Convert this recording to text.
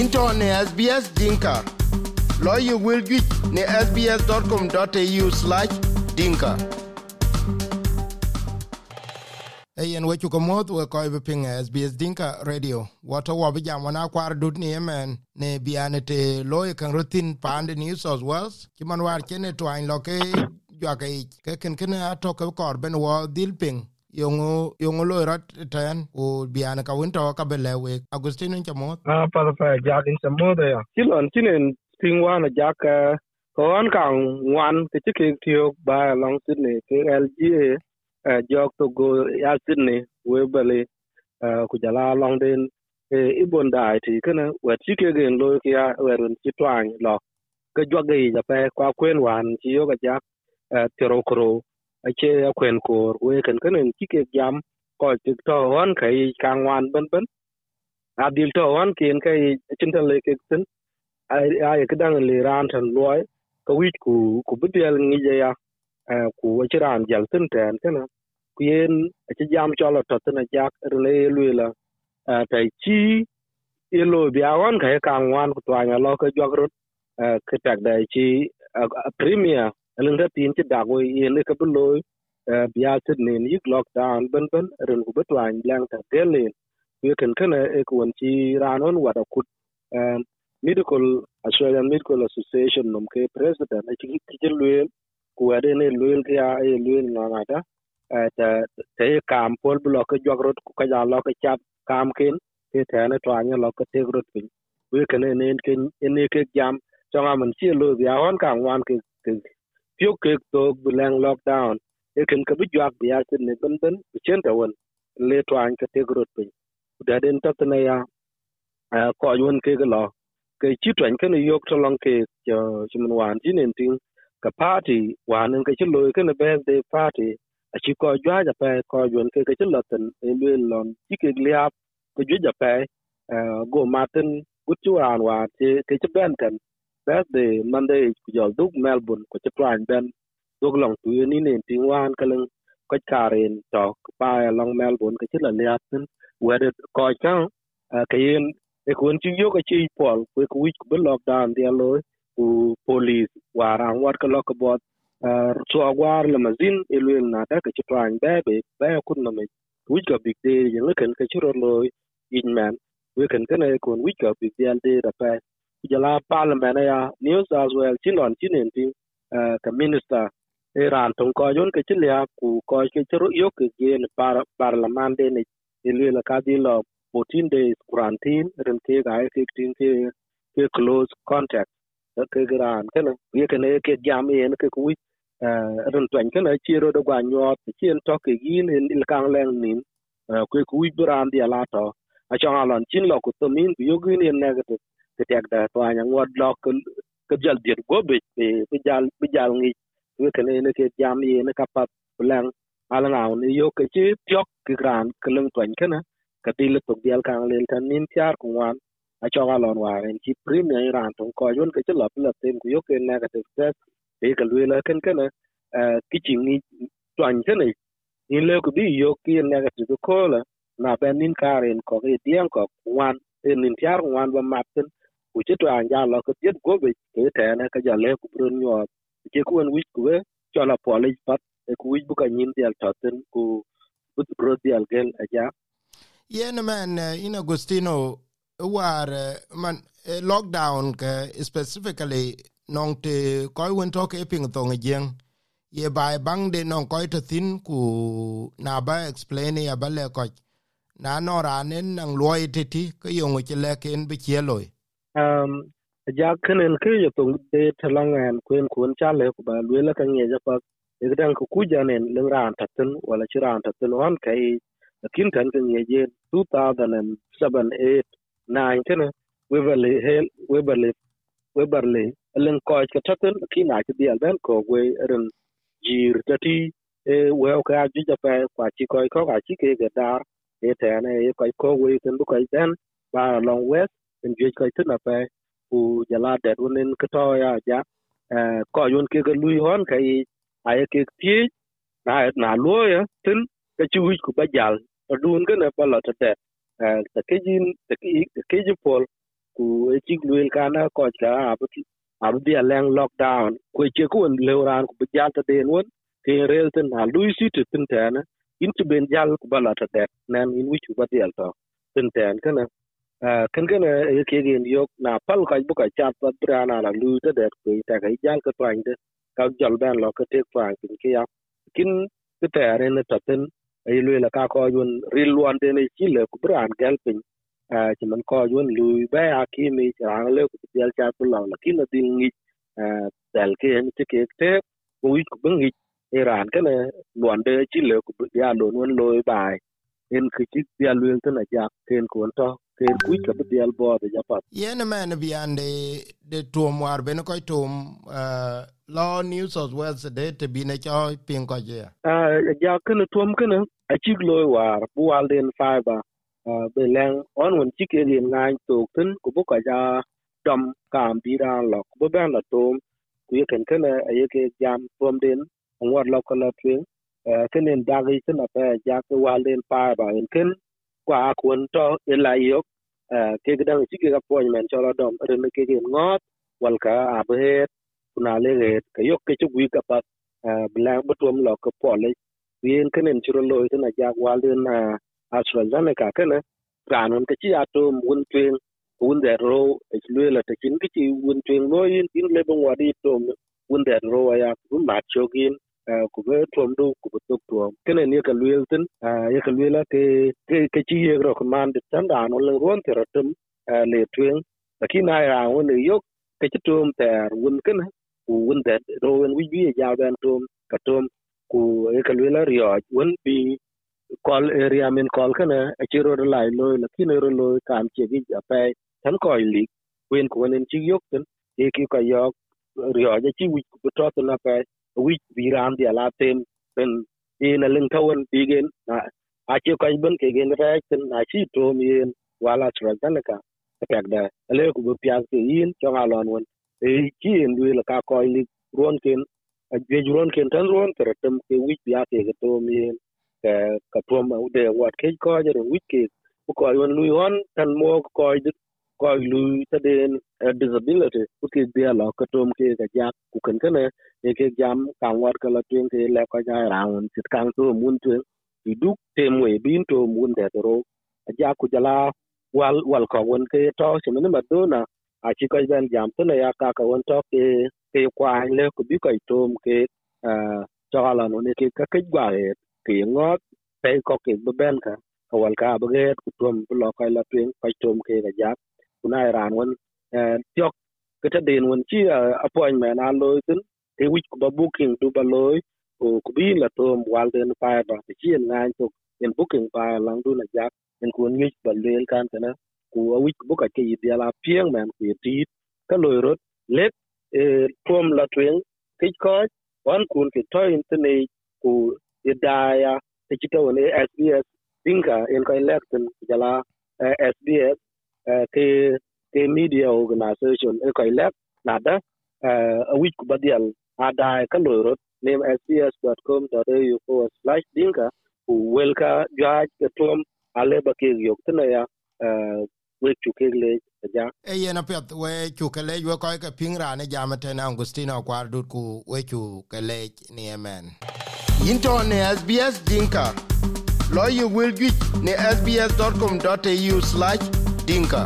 into ne SBS Dinka. Lawyer will get ne sbs.com.au slash dinka. Ayen wechu kamot we koi be ping SBS Dinka Radio. Wata wabi jam wana kwar dut ni yemen ne biane te lawyer kan rutin pande New South Wales. Kiman war kene twain loke jwa ke ke ken ken ato ke kor ben wo dil ping yongo yongo lo rat tan o biana ka winto ka bele we. Agustino chamo a ah, pa pa ja din chamo de ya kilon tinen tingwa na ja, ka an ka wan ke ke tiyo ba long sydney, ke lga eh, jok to go ya sydney, we bele eh, ku jala long den e ibon dai ti kana we ti ke gen lo ya, we run ti twang lo. Ke jwa ge ja pa kwa kwen wan ti yo ga ja tiro kro ache akwen kor, we cái nền ki cái jam, ko ti to hon kai kang wan ben ben. Adil to hon ken kai chin tan le ke tin. Ai ai ke dang le ran tan loy ko wit ku ku bidel ngi à ya ku chi ran jal tin ten kana ku yen ache jam cho lo to tin jak er le lu la tai chi, ye lo bia wan kai kang wan ku twa nya lo ke jog rut ke tak dai chi premier alin da tin ci dago yene ka bulo biya sit ne ni lockdown ben ben ren ku betwan lang ta dele we kan kana e ko won ci ranon wada kut medical, australian medical association nom ke president a ci ci luel ku wade ne luel ya e luel na na da ta ta kam pol blo ka jogrot ku ka ja lo ka chap kam ken ke ta ne to anya lo ka te grot pin we kan ne ne ne ke jam chonga man ci lo biya hon kan wan ke piu ke to bulang lockdown e ken ka bijak biya tin ne ben ben chen ta won le to an ka te grot pin da den ta tna ya ko yun ke ga lo ke chi twan ke ne yok to long ke jo chimun wan ji nen tin ka party wan ke chi lo ke ne birthday party a chi ko jwa ja pe ko yun ke ke chi lo ten e le lon chi ke liap ko jwa ja pe go matin gutu an wa ke ke chi ben ten birthday Monday ku jol duk Melbourne ko ci twan ben duk long tu ni ne tin wan kaleng ko karen to pa long Melbourne ko ci la liap tin wede ko kan ka yen e kun ci yo ko ci pol ko ku wich ku lockdown dia lo ku police waran wat ko lok bot so war la mazin e lwel na da ka ci twan be be be kun na me wich ko big day yen kan ka ci ro lo in man we kan kana kun wich ko big day day da pa jala parliament ya new south wales chin on chin nen ti ka minister e ran tong ko yon ke chilia ku ko ke chiru yo ke gen par, parliament de ne ile la ka di lo 14 days quarantine ren ke ga ke tin ke ke close contact ke gran ke ne ye ke ne ke jam en ke ku ren twen ke ne chiru do gwa nyot chi en to ke gi ne il kang leng nin ku ku bran di ala to. A chang alon chin lo ku to min yo gi en negative ke tek da to anya ngod lok ke jal dit go be be jal be jal ngi we ke ne ne ke jam ye ne ka pa lang ala na ne yo ke chi tyok ke gran ke leng twen ke na ka ti le tok dial kang len tan nin tiar ku wan a cho ga lon wa ren chi premier ran tong ko yon ke chlo pla ten ku yo ke negative test e ke lu le ken ke na ki chi ngi twen ke ne ni le ku bi yo ki negative ko la na ben nin karen ko ke dien ko wan en nin tiar wan ba mapten ku ci to ja lo ko tiet go be ke te na ka ja ku brun nyo ke ku en wich ku la po pat e ku wich bu ka nyin dial toten ku bu bro dial gel yen man in agostino war man lockdown ke specifically nong te koy won to ke ping to ngeng ye bai bang de non koy to thin ku na ba explain ya ba le ko na no ranen nang loy titi ke yong ke le ken bi che loy um ja kenen ke yo to de talangan kwen kun cha của bà ba le la kan ye ja pa e dan ku ku janen le ran thật tin wala chi ran thật tin on kai kin kan kan ye je 2007 8 9 kana weberly hel weberly weberly len ko ka ta tin ki na cái dial ben ko we ren jir tati e we ka ji ja pa kwa chi ko ko ka chi ke ga dar e te na e ko ko we kan bu ko ben ba long west in ju ko tuna pe pa ku jala de wonen ka to ya ja ko yun ke ga lui hon kai ay ke ti na na lo ya tin ke chu wi ku ba jal dun ga na pa la ta det ta ke jin ta ke ta ke ji pol ku e chik luel kana ko ja abu abu dia leng lockdown ku che ku le ran ku ba jal ta de won ke rel tin na lui si tu tin tana in tu ben jal ku ba la ta det nan in wi chu ba dial to tin ta kana kan kan e ke gen yok na pal ka bu ka chat pa brana la lu ta de ku ta ka jal ka twan de ka jal ban lo ka te twan kin ke ya kin ke ta re ne ta ten ai lu la ka ko yun ril wan de ne chi le ku bran gal pin a chi man ko yun lu ba à ki mi chẳng lẽ cũng chỉ cha tu la la kin din ni nghĩ dal ke en ti ke te ku yi ku bengi iran ka ne luan de chi le ku ya lo non lo bai en ku chi ya lu ta na ja ken ku to ken ku ka bi ya bo de ja pat. Yen men bi ande de tuom war ben ko tuom lo new south wales de te bi ne cho pin ko je a ja ken tuom ken a chi lo war bu al den fiber be leng on won chi ke rin ngai to tin ku bu ka ja dom kam bi ra lo ku ben la tom ku ye ken ken a ye ke jam tom den ngor lo ko la twin ken en da gi tin apa ja ke wal den ba en ken kwa kun to ila yok ke gidan dang ga po men cho la dom ren ke ke ngot wal ka abhet kuna le ge ke yok ke chugui ka pa blang butum lo ko pole yen kenen en churo lo tin ja wal den AstraZeneca ken ran on ke chi atom wun twen wun der ro es lwe la te kin ki wun twen loyin in le bon wadi to wun der ro ya ma chogin ku be tondu ku be tok tuom kene ni ka luel tin ye ka lwe la ke ke chi ye ro man de tan da no le ron te ratum le twin lakini ai ra won ne yok ke chi tuom ter won kene ku won de ro won wi bi ya ben tuom ka tuom ku ye ka lwe la won bi kol area min kol kene a chi ro lai loy la kin ro loy kam che gi ja pe tan ko li wen ko nen chi yok tin e ki ka yok ryo ja chi wi ku to na pe wich vi di dia la tem ben e na leng tawon bi na a che ko ben ke gen rek ten na chi to mi wala tra tan pek da ale ku bu pian ke yin cho ga lon won e chi en du la ka ko ni ron ken a je ron ken tan ron ter tem ke wich pya ke to mi ka ka tuom de wat ke ko je wich ke ko ko yon lui hon tan mo ko ko lu ta den disability ku ke dia lo ko tom ke ga ja ku ken ken e ke jam kan war ka la tin ke le ko ja raun sit kan to mun tu ti du te mo e bin to mun de ro a ja ku jala wal wal ko won ke to se mun ma do na a chi ko ben jam to na ya ka ka won to ke ke kwa le ku bi ko tom ke a cho la no ne ke ka ke gwa e ke ngot pe ko ke ben ka ka wal ka ba ge ku tom lo ka la tin ka tom ke ga ja ku ran won eh, tiok ke den won chi eh, appointment a lo tin ke wi ku ba booking du ba lo ku ku bi la tom wal den pa ba chi en ngan to, en booking pa lang du na jak en ku ngi ba le kan ta ku a wi bu ka ke yi dia la pieng man ku ti ka lo rot, let eh, e tom la tuen ke ko wan kun ke to in ne ku idaya te chita wone SBS dinka en ko election jala SBS uh, ke ke media organization e ko elect nada uh, a week badial ada ka loro name sbs.com.au forward slash dinka ku welka judge ke tom ale ba ke yok tna ya uh, we chuke le ja e yena pet we chuke le we ko ke pingra ne jamate na Agustino kwar dut ku we chuke le ni amen into ne SBS Dinka. Lawyer will get ne sbs.com.au slash dinka.